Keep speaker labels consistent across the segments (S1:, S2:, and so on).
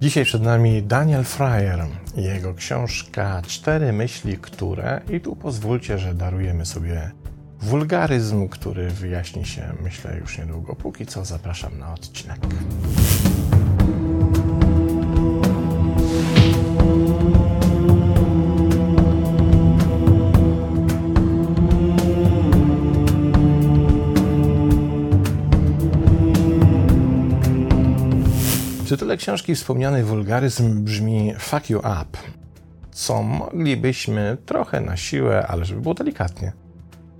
S1: Dzisiaj przed nami Daniel Fryer i jego książka Cztery myśli, które i tu pozwólcie, że darujemy sobie wulgaryzm, który wyjaśni się, myślę, już niedługo. Póki co zapraszam na odcinek. Tytule książki wspomniany wulgaryzm brzmi fuck you up, co moglibyśmy trochę na siłę, ale żeby było delikatnie,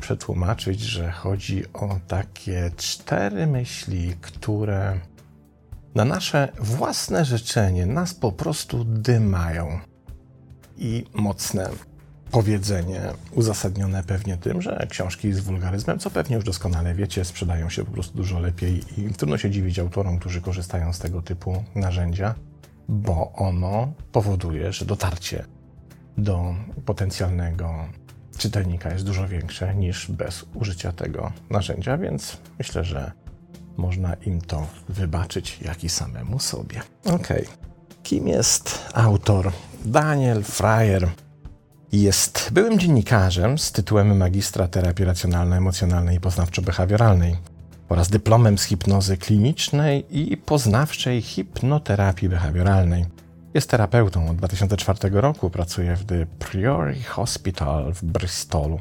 S1: przetłumaczyć, że chodzi o takie cztery myśli, które na nasze własne życzenie nas po prostu dymają. I mocne powiedzenie, uzasadnione pewnie tym, że książki z wulgaryzmem, co pewnie już doskonale wiecie, sprzedają się po prostu dużo lepiej i trudno się dziwić autorom, którzy korzystają z tego typu narzędzia, bo ono powoduje, że dotarcie do potencjalnego czytelnika jest dużo większe niż bez użycia tego narzędzia, więc myślę, że można im to wybaczyć, jak i samemu sobie. Ok. Kim jest autor? Daniel Fryer jest byłym dziennikarzem z tytułem magistra terapii racjonalno-emocjonalnej i poznawczo-behawioralnej oraz dyplomem z hipnozy klinicznej i poznawczej hipnoterapii behawioralnej. Jest terapeutą od 2004 roku, pracuje w The Priory Hospital w Bristolu.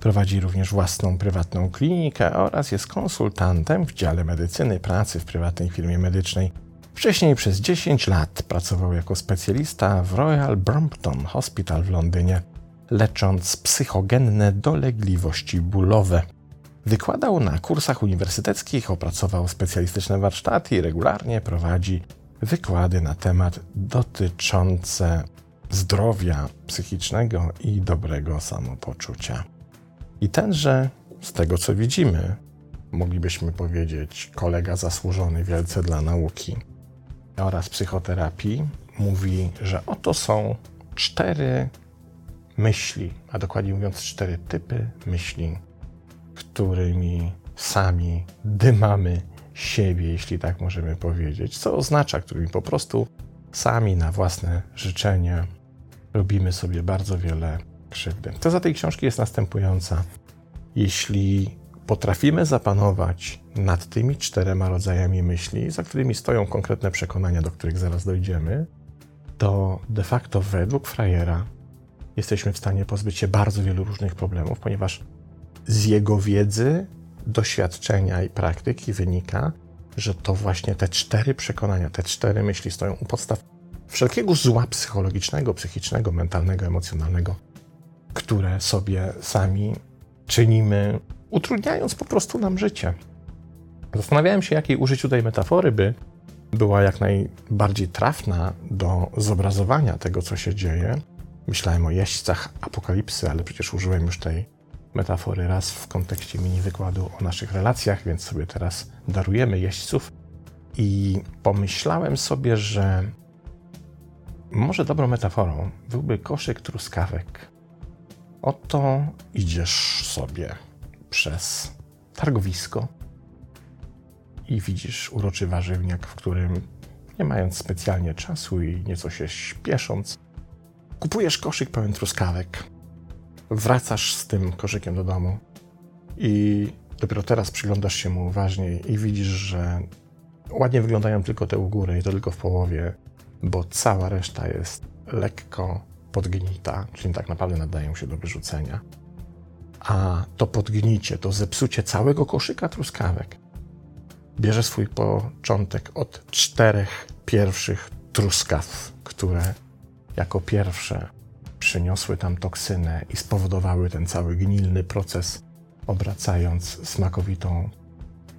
S1: Prowadzi również własną prywatną klinikę oraz jest konsultantem w dziale medycyny pracy w prywatnej firmie medycznej. Wcześniej przez 10 lat pracował jako specjalista w Royal Brompton Hospital w Londynie, lecząc psychogenne dolegliwości bólowe. Wykładał na kursach uniwersyteckich, opracował specjalistyczne warsztaty i regularnie prowadzi wykłady na temat dotyczące zdrowia psychicznego i dobrego samopoczucia. I tenże, z tego co widzimy, moglibyśmy powiedzieć, kolega zasłużony wielce dla nauki oraz psychoterapii, mówi, że oto są cztery myśli, a dokładnie mówiąc, cztery typy myśli, którymi sami dymamy siebie, jeśli tak możemy powiedzieć, co oznacza, którymi po prostu sami na własne życzenie robimy sobie bardzo wiele krzywdy. Teza tej książki jest następująca. Jeśli potrafimy zapanować nad tymi czterema rodzajami myśli, za którymi stoją konkretne przekonania, do których zaraz dojdziemy, to de facto według Frajera jesteśmy w stanie pozbyć się bardzo wielu różnych problemów, ponieważ z jego wiedzy, doświadczenia i praktyki wynika, że to właśnie te cztery przekonania, te cztery myśli stoją u podstaw wszelkiego zła psychologicznego, psychicznego, mentalnego, emocjonalnego, które sobie sami czynimy, utrudniając po prostu nam życie. Zastanawiałem się, jakiej użyć tutaj metafory, by była jak najbardziej trafna do zobrazowania tego, co się dzieje. Myślałem o jeźdźcach apokalipsy, ale przecież użyłem już tej metafory raz w kontekście mini wykładu o naszych relacjach, więc sobie teraz darujemy jeźdźców. I pomyślałem sobie, że może dobrą metaforą byłby koszyk truskawek. Oto idziesz sobie przez targowisko i widzisz uroczy warzywniak, w którym, nie mając specjalnie czasu i nieco się śpiesząc, kupujesz koszyk pełen truskawek. Wracasz z tym koszykiem do domu i dopiero teraz przyglądasz się mu uważniej i widzisz, że ładnie wyglądają tylko te u góry i to tylko w połowie, bo cała reszta jest lekko podgnita, czyli tak naprawdę nadają się do wyrzucenia. A to podgnicie, to zepsucie całego koszyka truskawek bierze swój początek od czterech pierwszych truskaw, które jako pierwsze przyniosły tam toksynę i spowodowały ten cały gnilny proces, obracając smakowitą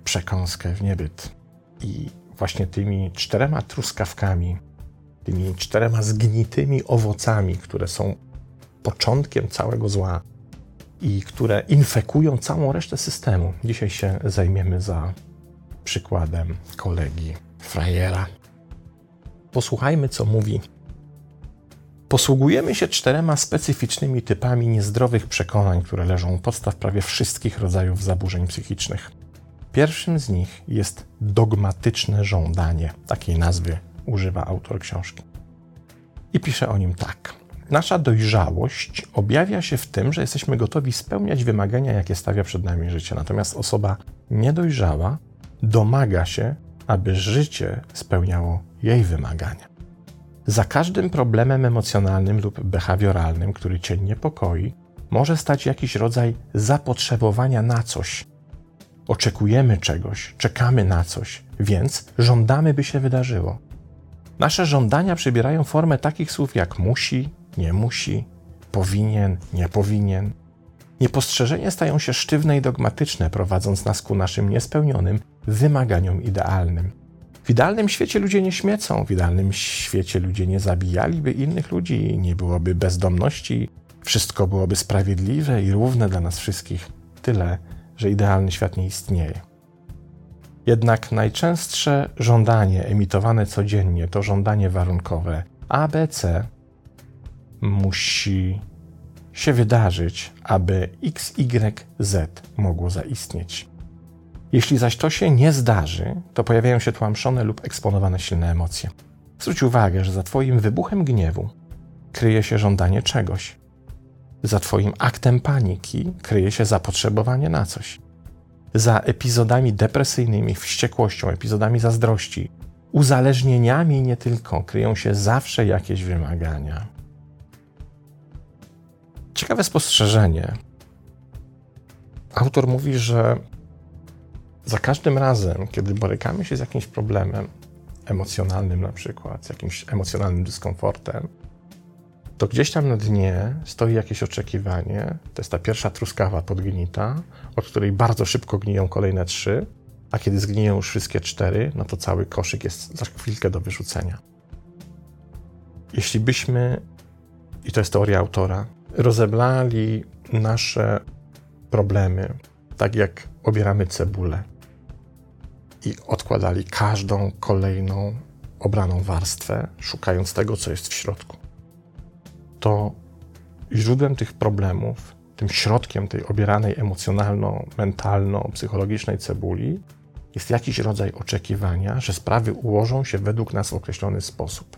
S1: przekąskę w niebyt. I właśnie tymi czterema truskawkami, tymi czterema zgnitymi owocami, które są początkiem całego zła i które infekują całą resztę systemu, dzisiaj się zajmiemy za przykładem kolegi Frajera. Posłuchajmy, co mówi. Posługujemy się czterema specyficznymi typami niezdrowych przekonań, które leżą u podstaw prawie wszystkich rodzajów zaburzeń psychicznych. Pierwszym z nich jest dogmatyczne żądanie. Takiej nazwy używa autor książki. I pisze o nim tak. Nasza dojrzałość objawia się w tym, że jesteśmy gotowi spełniać wymagania, jakie stawia przed nami życie. Natomiast osoba niedojrzała domaga się, aby życie spełniało jej wymagania. Za każdym problemem emocjonalnym lub behawioralnym, który cię niepokoi, może stać jakiś rodzaj zapotrzebowania na coś. Oczekujemy czegoś, czekamy na coś, więc żądamy, by się wydarzyło. Nasze żądania przybierają formę takich słów jak musi, nie musi, powinien, nie powinien. Niepostrzeżenie stają się sztywne i dogmatyczne, prowadząc nas ku naszym niespełnionym wymaganiom idealnym. W idealnym świecie ludzie nie śmiecą, w idealnym świecie ludzie nie zabijaliby innych ludzi, nie byłoby bezdomności, wszystko byłoby sprawiedliwe i równe dla nas wszystkich. Tyle, że idealny świat nie istnieje. Jednak najczęstsze żądanie emitowane codziennie to żądanie warunkowe ABC musi się wydarzyć, aby XYZ mogło zaistnieć. Jeśli zaś to się nie zdarzy, to pojawiają się tłamszone lub eksponowane silne emocje. Zwróć uwagę, że za Twoim wybuchem gniewu kryje się żądanie czegoś. Za Twoim aktem paniki kryje się zapotrzebowanie na coś. Za epizodami depresyjnymi, wściekłością, epizodami zazdrości, uzależnieniami nie tylko kryją się zawsze jakieś wymagania. Ciekawe spostrzeżenie. Autor mówi, że za każdym razem, kiedy borykamy się z jakimś problemem emocjonalnym, na przykład, z jakimś emocjonalnym dyskomfortem, to gdzieś tam na dnie stoi jakieś oczekiwanie. To jest ta pierwsza truskawa podgnita, od której bardzo szybko gniją kolejne trzy, a kiedy zgniją już wszystkie cztery, no to cały koszyk jest za chwilkę do wyrzucenia. Jeśli byśmy, i to jest teoria autora, rozeblali nasze problemy, tak jak obieramy cebulę, i odkładali każdą kolejną obraną warstwę, szukając tego, co jest w środku. To źródłem tych problemów, tym środkiem tej obieranej emocjonalno-mentalno-psychologicznej cebuli jest jakiś rodzaj oczekiwania, że sprawy ułożą się według nas w określony sposób.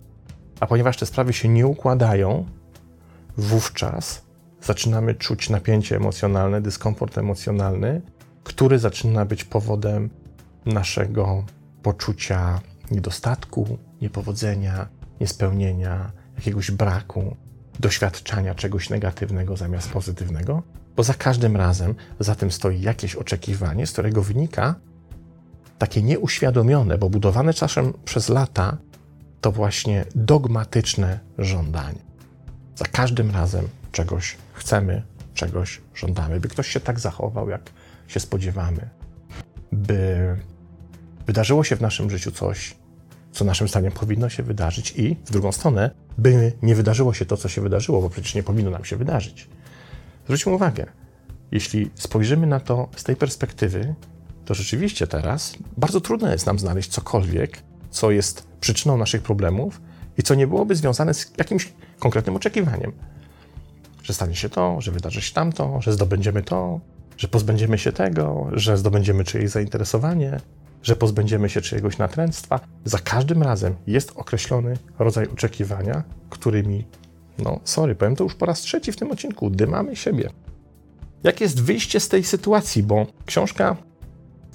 S1: A ponieważ te sprawy się nie układają, wówczas zaczynamy czuć napięcie emocjonalne, dyskomfort emocjonalny, który zaczyna być powodem naszego poczucia niedostatku, niepowodzenia, niespełnienia, jakiegoś braku, doświadczania czegoś negatywnego zamiast pozytywnego, bo za każdym razem za tym stoi jakieś oczekiwanie, z którego wynika takie nieuświadomione, bo budowane czasem przez lata, to właśnie dogmatyczne żądanie. Za każdym razem czegoś chcemy, czegoś żądamy, by ktoś się tak zachował, jak się spodziewamy, by wydarzyło się w naszym życiu coś, co naszym zdaniem powinno się wydarzyć, i w drugą stronę, by nie wydarzyło się to, co się wydarzyło, bo przecież nie powinno nam się wydarzyć. Zwróćmy uwagę, jeśli spojrzymy na to z tej perspektywy, to rzeczywiście teraz bardzo trudno jest nam znaleźć cokolwiek, co jest przyczyną naszych problemów i co nie byłoby związane z jakimś konkretnym oczekiwaniem. Że stanie się to, że wydarzy się tamto, że zdobędziemy to, że pozbędziemy się tego, że zdobędziemy czyjeś zainteresowanie, że pozbędziemy się czyjegoś natręctwa. Za każdym razem jest określony rodzaj oczekiwania, którymi, no sorry, powiem to już po raz trzeci w tym odcinku, dymamy siebie. Jak jest wyjście z tej sytuacji, bo książka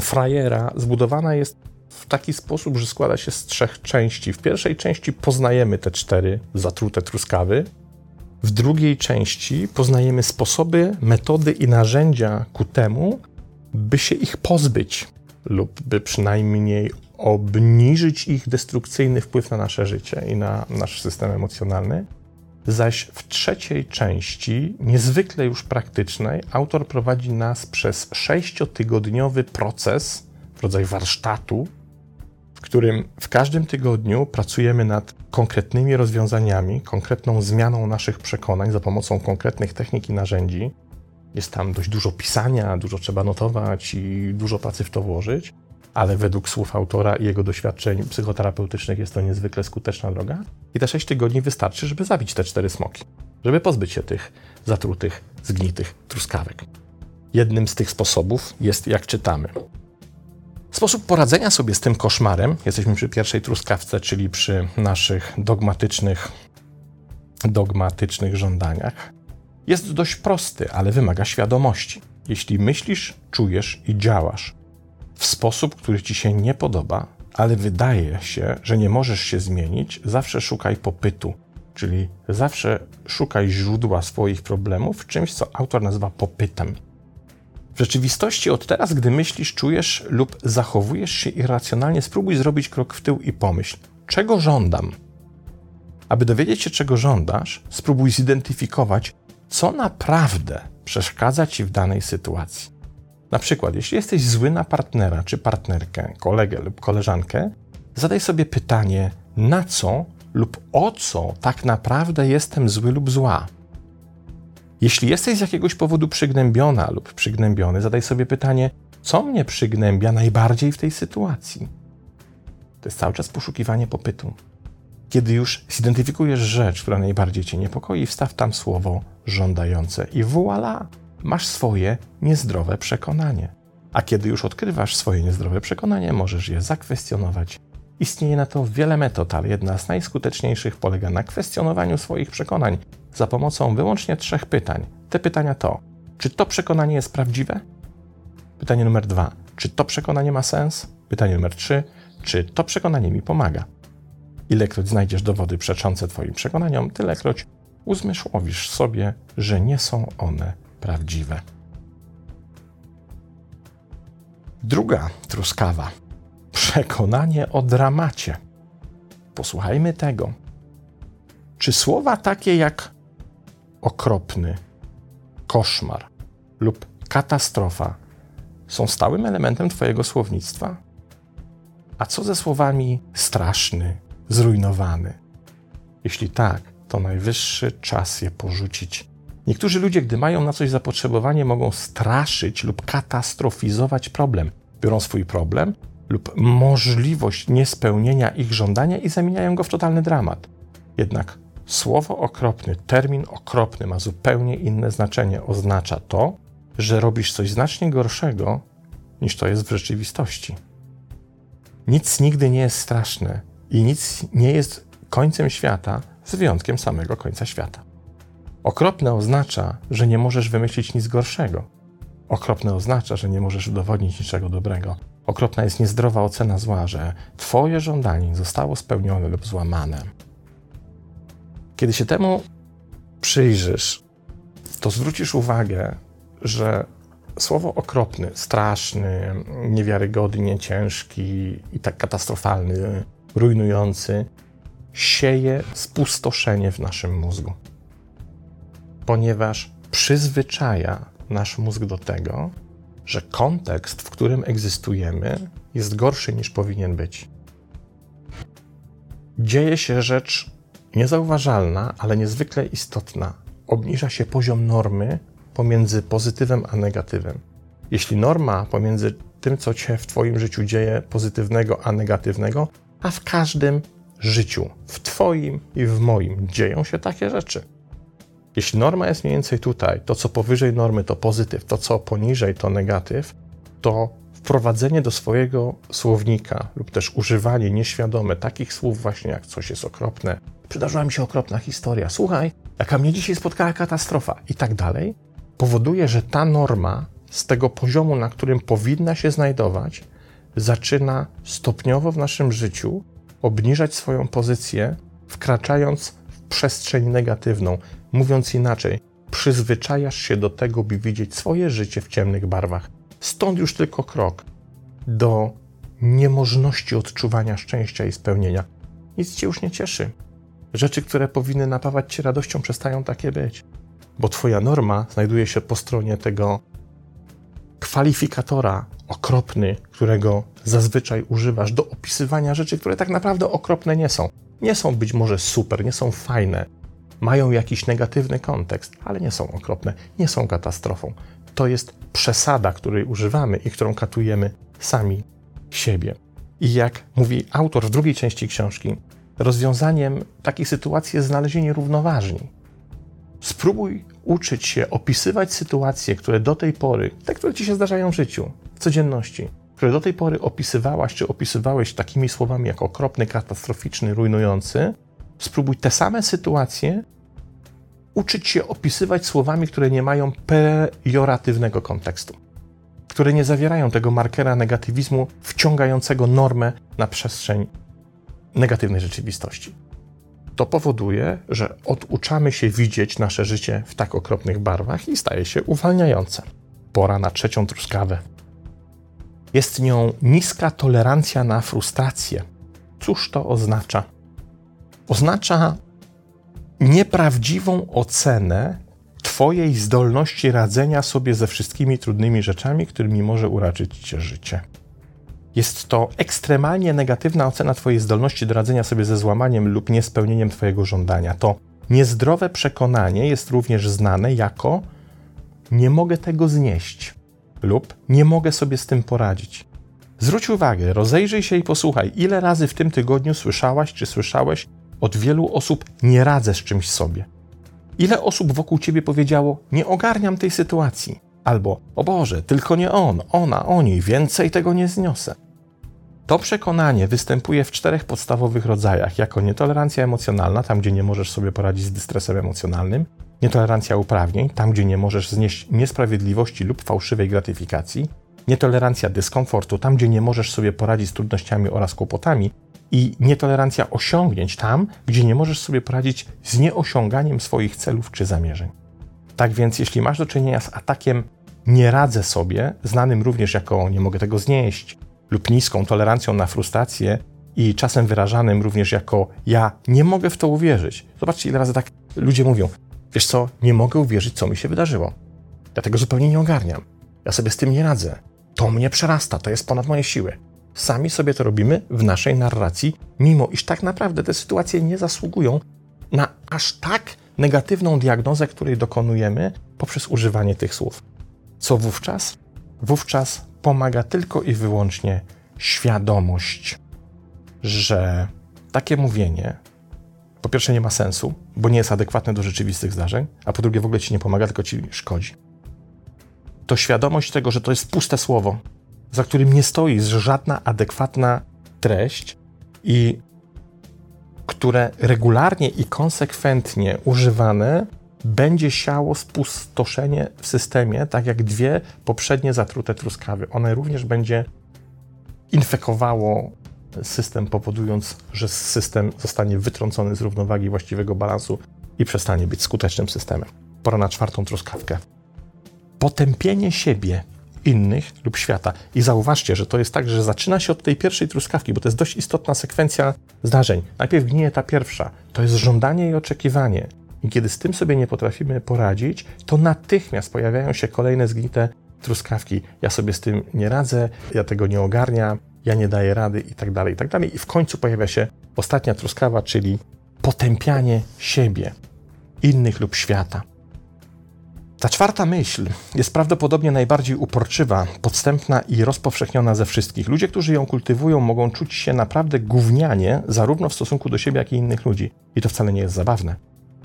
S1: Frajera zbudowana jest w taki sposób, że składa się z trzech części. W pierwszej części poznajemy te cztery zatrute truskawy. W drugiej części poznajemy sposoby, metody i narzędzia ku temu, by się ich pozbyć lub by przynajmniej obniżyć ich destrukcyjny wpływ na nasze życie i na nasz system emocjonalny. Zaś w trzeciej części, niezwykle już praktycznej, autor prowadzi nas przez sześciotygodniowy proces, rodzaj warsztatu, którym w każdym tygodniu pracujemy nad konkretnymi rozwiązaniami, konkretną zmianą naszych przekonań za pomocą konkretnych technik i narzędzi, jest tam dość dużo pisania, dużo trzeba notować i dużo pracy w to włożyć, ale według słów autora i jego doświadczeń psychoterapeutycznych jest to niezwykle skuteczna droga. I te 6 tygodni wystarczy, żeby zabić te cztery smoki, żeby pozbyć się tych zatrutych, zgnitych truskawek. Jednym z tych sposobów jest, jak czytamy, Sposób poradzenia sobie z tym koszmarem, jesteśmy przy pierwszej truskawce, czyli przy naszych dogmatycznych, dogmatycznych żądaniach, jest dość prosty, ale wymaga świadomości. Jeśli myślisz, czujesz i działasz w sposób, który ci się nie podoba, ale wydaje się, że nie możesz się zmienić, zawsze szukaj popytu, czyli zawsze szukaj źródła swoich problemów w czymś, co autor nazywa popytem. W rzeczywistości od teraz, gdy myślisz, czujesz lub zachowujesz się irracjonalnie, spróbuj zrobić krok w tył i pomyśl, czego żądam. Aby dowiedzieć się, czego żądasz, spróbuj zidentyfikować, co naprawdę przeszkadza ci w danej sytuacji. Na przykład, jeśli jesteś zły na partnera czy partnerkę, kolegę lub koleżankę, zadaj sobie pytanie, na co lub o co tak naprawdę jestem zły lub zła. Jeśli jesteś z jakiegoś powodu przygnębiona lub przygnębiony, zadaj sobie pytanie, co mnie przygnębia najbardziej w tej sytuacji. To jest cały czas poszukiwanie popytu. Kiedy już zidentyfikujesz rzecz, która najbardziej cię niepokoi, wstaw tam słowo żądające i voilà, masz swoje niezdrowe przekonanie. A kiedy już odkrywasz swoje niezdrowe przekonanie, możesz je zakwestionować. Istnieje na to wiele metod, ale jedna z najskuteczniejszych polega na kwestionowaniu swoich przekonań za pomocą wyłącznie trzech pytań. Te pytania to: czy to przekonanie jest prawdziwe? Pytanie numer dwa: czy to przekonanie ma sens? Pytanie numer trzy: czy to przekonanie mi pomaga? Ilekroć znajdziesz dowody przeczące Twoim przekonaniom, tylekroć uzmysłowisz sobie, że nie są one prawdziwe. Druga truskawa. Przekonanie o dramacie. Posłuchajmy tego. Czy słowa takie jak okropny, koszmar lub katastrofa są stałym elementem Twojego słownictwa? A co ze słowami straszny, zrujnowany? Jeśli tak, to najwyższy czas je porzucić. Niektórzy ludzie, gdy mają na coś zapotrzebowanie, mogą straszyć lub katastrofizować problem. Biorą swój problem lub możliwość niespełnienia ich żądania i zamieniają go w totalny dramat. Jednak słowo okropny, termin okropny ma zupełnie inne znaczenie. Oznacza to, że robisz coś znacznie gorszego niż to jest w rzeczywistości. Nic nigdy nie jest straszne i nic nie jest końcem świata, z wyjątkiem samego końca świata. Okropne oznacza, że nie możesz wymyślić nic gorszego. Okropne oznacza, że nie możesz udowodnić niczego dobrego. Okropna jest niezdrowa ocena zła, że Twoje żądanie zostało spełnione lub złamane. Kiedy się temu przyjrzysz, to zwrócisz uwagę, że słowo okropny, straszny, niewiarygodnie ciężki i tak katastrofalny, rujnujący, sieje spustoszenie w naszym mózgu. Ponieważ przyzwyczaja nasz mózg do tego, że kontekst, w którym egzystujemy, jest gorszy niż powinien być. Dzieje się rzecz niezauważalna, ale niezwykle istotna. Obniża się poziom normy pomiędzy pozytywem a negatywem. Jeśli norma pomiędzy tym, co się w Twoim życiu dzieje, pozytywnego a negatywnego, a w każdym życiu, w Twoim i w moim, dzieją się takie rzeczy. Jeśli norma jest mniej więcej tutaj, to co powyżej normy to pozytyw, to co poniżej to negatyw, to wprowadzenie do swojego słownika lub też używanie nieświadome takich słów właśnie jak coś jest okropne, przydarzyła mi się okropna historia, słuchaj, jaka mnie dzisiaj spotkała katastrofa i tak dalej, powoduje, że ta norma z tego poziomu, na którym powinna się znajdować, zaczyna stopniowo w naszym życiu obniżać swoją pozycję, wkraczając w przestrzeń negatywną. Mówiąc inaczej, przyzwyczajasz się do tego, by widzieć swoje życie w ciemnych barwach. Stąd już tylko krok do niemożności odczuwania szczęścia i spełnienia. Nic cię już nie cieszy. Rzeczy, które powinny napawać cię radością, przestają takie być, bo twoja norma znajduje się po stronie tego kwalifikatora okropny, którego zazwyczaj używasz do opisywania rzeczy, które tak naprawdę okropne nie są. Nie są być może super, nie są fajne, mają jakiś negatywny kontekst, ale nie są okropne, nie są katastrofą. To jest przesada, której używamy i którą katujemy sami siebie. I jak mówi autor w drugiej części książki, rozwiązaniem takiej sytuacji jest znalezienie równoważni. Spróbuj uczyć się opisywać sytuacje, które do tej pory, te, które ci się zdarzają w życiu, w codzienności, które do tej pory opisywałaś czy opisywałeś takimi słowami jak okropny, katastroficzny, rujnujący, spróbuj te same sytuacje uczyć się opisywać słowami, które nie mają pejoratywnego kontekstu, które nie zawierają tego markera negatywizmu wciągającego normę na przestrzeń negatywnej rzeczywistości. To powoduje, że oduczamy się widzieć nasze życie w tak okropnych barwach i staje się uwalniające. Pora na trzecią truskawę. Jest nią niska tolerancja na frustrację. Cóż to oznacza? Oznacza nieprawdziwą ocenę Twojej zdolności radzenia sobie ze wszystkimi trudnymi rzeczami, którymi może uraczyć Cię życie. Jest to ekstremalnie negatywna ocena Twojej zdolności do radzenia sobie ze złamaniem lub niespełnieniem Twojego żądania. To niezdrowe przekonanie jest również znane jako nie mogę tego znieść lub nie mogę sobie z tym poradzić. Zwróć uwagę, rozejrzyj się i posłuchaj, ile razy w tym tygodniu słyszałaś czy słyszałeś od wielu osób nie radzę z czymś sobie. Ile osób wokół ciebie powiedziało nie ogarniam tej sytuacji, albo o Boże, tylko nie on, ona, oni, więcej tego nie zniosę. To przekonanie występuje w czterech podstawowych rodzajach, jako nietolerancja emocjonalna, tam gdzie nie możesz sobie poradzić z dystresem emocjonalnym, nietolerancja uprawnień, tam gdzie nie możesz znieść niesprawiedliwości lub fałszywej gratyfikacji, nietolerancja dyskomfortu, tam gdzie nie możesz sobie poradzić z trudnościami oraz kłopotami i nietolerancja osiągnięć, tam gdzie nie możesz sobie poradzić z nieosiąganiem swoich celów czy zamierzeń. Tak więc, jeśli masz do czynienia z atakiem nie radzę sobie, znanym również jako nie mogę tego znieść, lub niską tolerancją na frustrację i czasem wyrażanym również jako ja nie mogę w to uwierzyć. Zobaczcie, ile razy tak ludzie mówią: Wiesz co, nie mogę uwierzyć, co mi się wydarzyło. Ja tego zupełnie nie ogarniam. Ja sobie z tym nie radzę. To mnie przerasta, to jest ponad moje siły. Sami sobie to robimy w naszej narracji, mimo iż tak naprawdę te sytuacje nie zasługują na aż tak negatywną diagnozę, której dokonujemy poprzez używanie tych słów. Co wówczas? Wówczas pomaga tylko i wyłącznie świadomość, że takie mówienie po pierwsze nie ma sensu, bo nie jest adekwatne do rzeczywistych zdarzeń, a po drugie w ogóle ci nie pomaga, tylko ci szkodzi. To świadomość tego, że to jest puste słowo, za którym nie stoi żadna adekwatna treść i które regularnie i konsekwentnie używane będzie siało spustoszenie w systemie, tak jak dwie poprzednie zatrute truskawy. One również będzie infekowało system, powodując, że system zostanie wytrącony z równowagi właściwego balansu i przestanie być skutecznym systemem. Pora na czwartą truskawkę. Potępienie siebie, innych lub świata. I zauważcie, że to jest tak, że zaczyna się od tej pierwszej truskawki, bo to jest dość istotna sekwencja zdarzeń. Najpierw gnije ta pierwsza, to jest żądanie i oczekiwanie. I kiedy z tym sobie nie potrafimy poradzić, to natychmiast pojawiają się kolejne zgnite truskawki. Ja sobie z tym nie radzę, ja tego nie ogarniam, ja nie daję rady i tak dalej, i tak dalej. I w końcu pojawia się ostatnia truskawa, czyli potępianie siebie, innych lub świata. Ta czwarta myśl jest prawdopodobnie najbardziej uporczywa, podstępna i rozpowszechniona ze wszystkich. Ludzie, którzy ją kultywują, mogą czuć się naprawdę gównianie, zarówno w stosunku do siebie, jak i innych ludzi. I to wcale nie jest zabawne.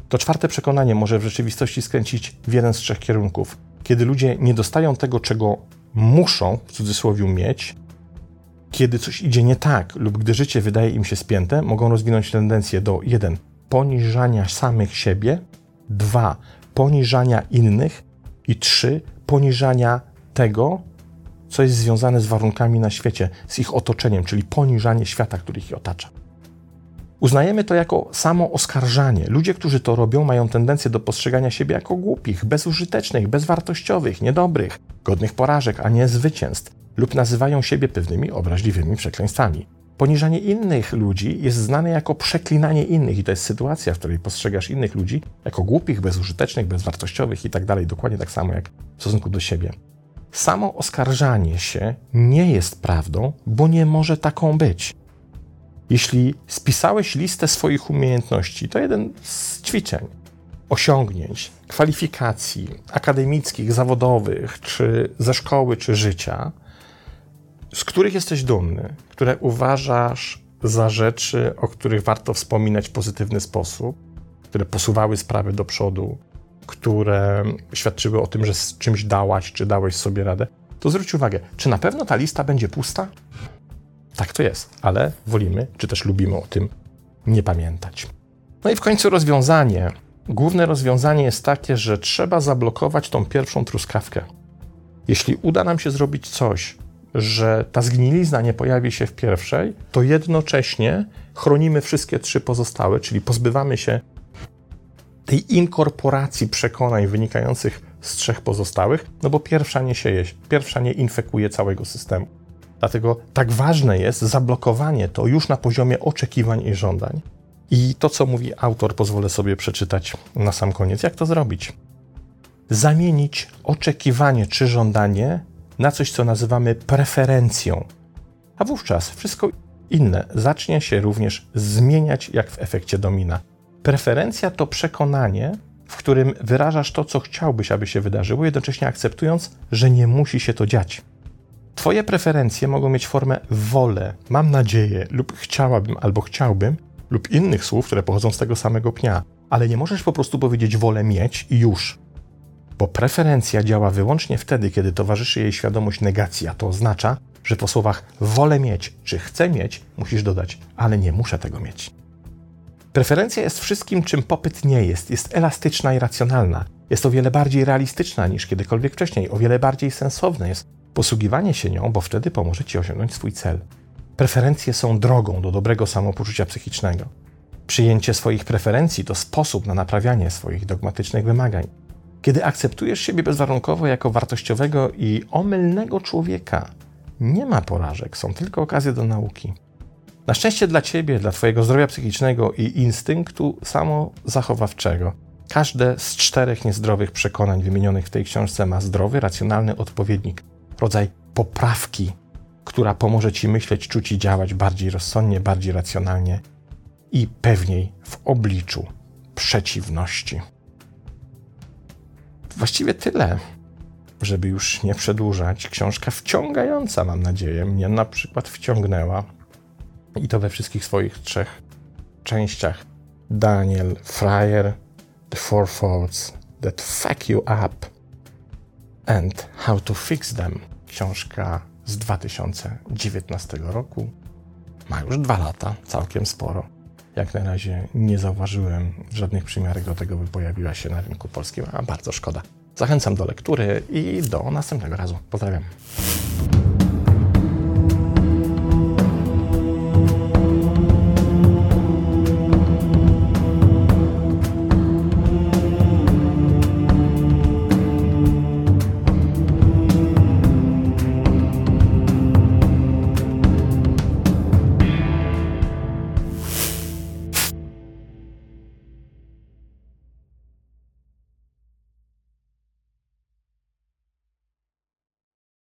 S1: To czwarte przekonanie może w rzeczywistości skręcić w jeden z trzech kierunków. Kiedy ludzie nie dostają tego, czego muszą, w cudzysłowie, mieć, kiedy coś idzie nie tak lub gdy życie wydaje im się spięte, mogą rozwinąć tendencję do 1. poniżania samych siebie, 2. poniżania innych i 3. poniżania tego, co jest związane z warunkami na świecie, z ich otoczeniem, czyli poniżanie świata, który ich otacza. Uznajemy to jako samo oskarżanie. Ludzie, którzy to robią, mają tendencję do postrzegania siebie jako głupich, bezużytecznych, bezwartościowych, niedobrych, godnych porażek, a nie zwycięstw, lub nazywają siebie pewnymi obraźliwymi przekleństwami. Poniżanie innych ludzi jest znane jako przeklinanie innych, i to jest sytuacja, w której postrzegasz innych ludzi jako głupich, bezużytecznych, bezwartościowych i tak dalej, dokładnie tak samo jak w stosunku do siebie. Samo oskarżanie się nie jest prawdą, bo nie może taką być. Jeśli spisałeś listę swoich umiejętności, to jeden z ćwiczeń, osiągnięć, kwalifikacji akademickich, zawodowych, czy ze szkoły, czy życia, z których jesteś dumny, które uważasz za rzeczy, o których warto wspominać w pozytywny sposób, które posuwały sprawy do przodu, które świadczyły o tym, że z czymś dałaś, czy dałeś sobie radę, to zwróć uwagę, czy na pewno ta lista będzie pusta? Tak to jest, ale wolimy, czy też lubimy o tym nie pamiętać. No i w końcu rozwiązanie. Główne rozwiązanie jest takie, że trzeba zablokować tą pierwszą truskawkę. Jeśli uda nam się zrobić coś, że ta zgnilizna nie pojawi się w pierwszej, to jednocześnie chronimy wszystkie trzy pozostałe, czyli pozbywamy się tej inkorporacji przekonań wynikających z trzech pozostałych, no bo pierwsza nie sieje, pierwsza nie infekuje całego systemu. Dlatego tak ważne jest zablokowanie to już na poziomie oczekiwań i żądań. I to, co mówi autor, pozwolę sobie przeczytać na sam koniec. Jak to zrobić? Zamienić oczekiwanie czy żądanie na coś, co nazywamy preferencją. A wówczas wszystko inne zacznie się również zmieniać, jak w efekcie domina. Preferencja to przekonanie, w którym wyrażasz to, co chciałbyś, aby się wydarzyło, jednocześnie akceptując, że nie musi się to dziać. Twoje preferencje mogą mieć formę wolę, mam nadzieję, lub chciałabym albo chciałbym, lub innych słów, które pochodzą z tego samego pnia, ale nie możesz po prostu powiedzieć wolę mieć i już. Bo preferencja działa wyłącznie wtedy, kiedy towarzyszy jej świadomość negacji, a to oznacza, że po słowach wolę mieć czy chcę mieć, musisz dodać, ale nie muszę tego mieć. Preferencja jest wszystkim, czym popyt nie jest. Jest elastyczna i racjonalna. Jest o wiele bardziej realistyczna niż kiedykolwiek wcześniej, o wiele bardziej sensowne jest posługiwanie się nią, bo wtedy pomoże ci osiągnąć swój cel. Preferencje są drogą do dobrego samopoczucia psychicznego. Przyjęcie swoich preferencji to sposób na naprawianie swoich dogmatycznych wymagań. Kiedy akceptujesz siebie bezwarunkowo jako wartościowego i omylnego człowieka, nie ma porażek, są tylko okazje do nauki. Na szczęście dla ciebie, dla twojego zdrowia psychicznego i instynktu samozachowawczego, każde z czterech niezdrowych przekonań wymienionych w tej książce ma zdrowy, racjonalny odpowiednik, rodzaj poprawki, która pomoże ci myśleć, czuć i działać bardziej rozsądnie, bardziej racjonalnie i pewniej w obliczu przeciwności. Właściwie tyle, żeby już nie przedłużać. Książka wciągająca, mam nadzieję, mnie na przykład wciągnęła i to we wszystkich swoich trzech częściach. Daniel Fryer, The Four Faults That Fuck You Up and How to Fix Them. Książka z 2019 roku. Ma już dwa lata, całkiem sporo. Jak na razie nie zauważyłem żadnych przymiarek do tego, by pojawiła się na rynku polskim, a bardzo szkoda. Zachęcam do lektury i do następnego razu. Pozdrawiam.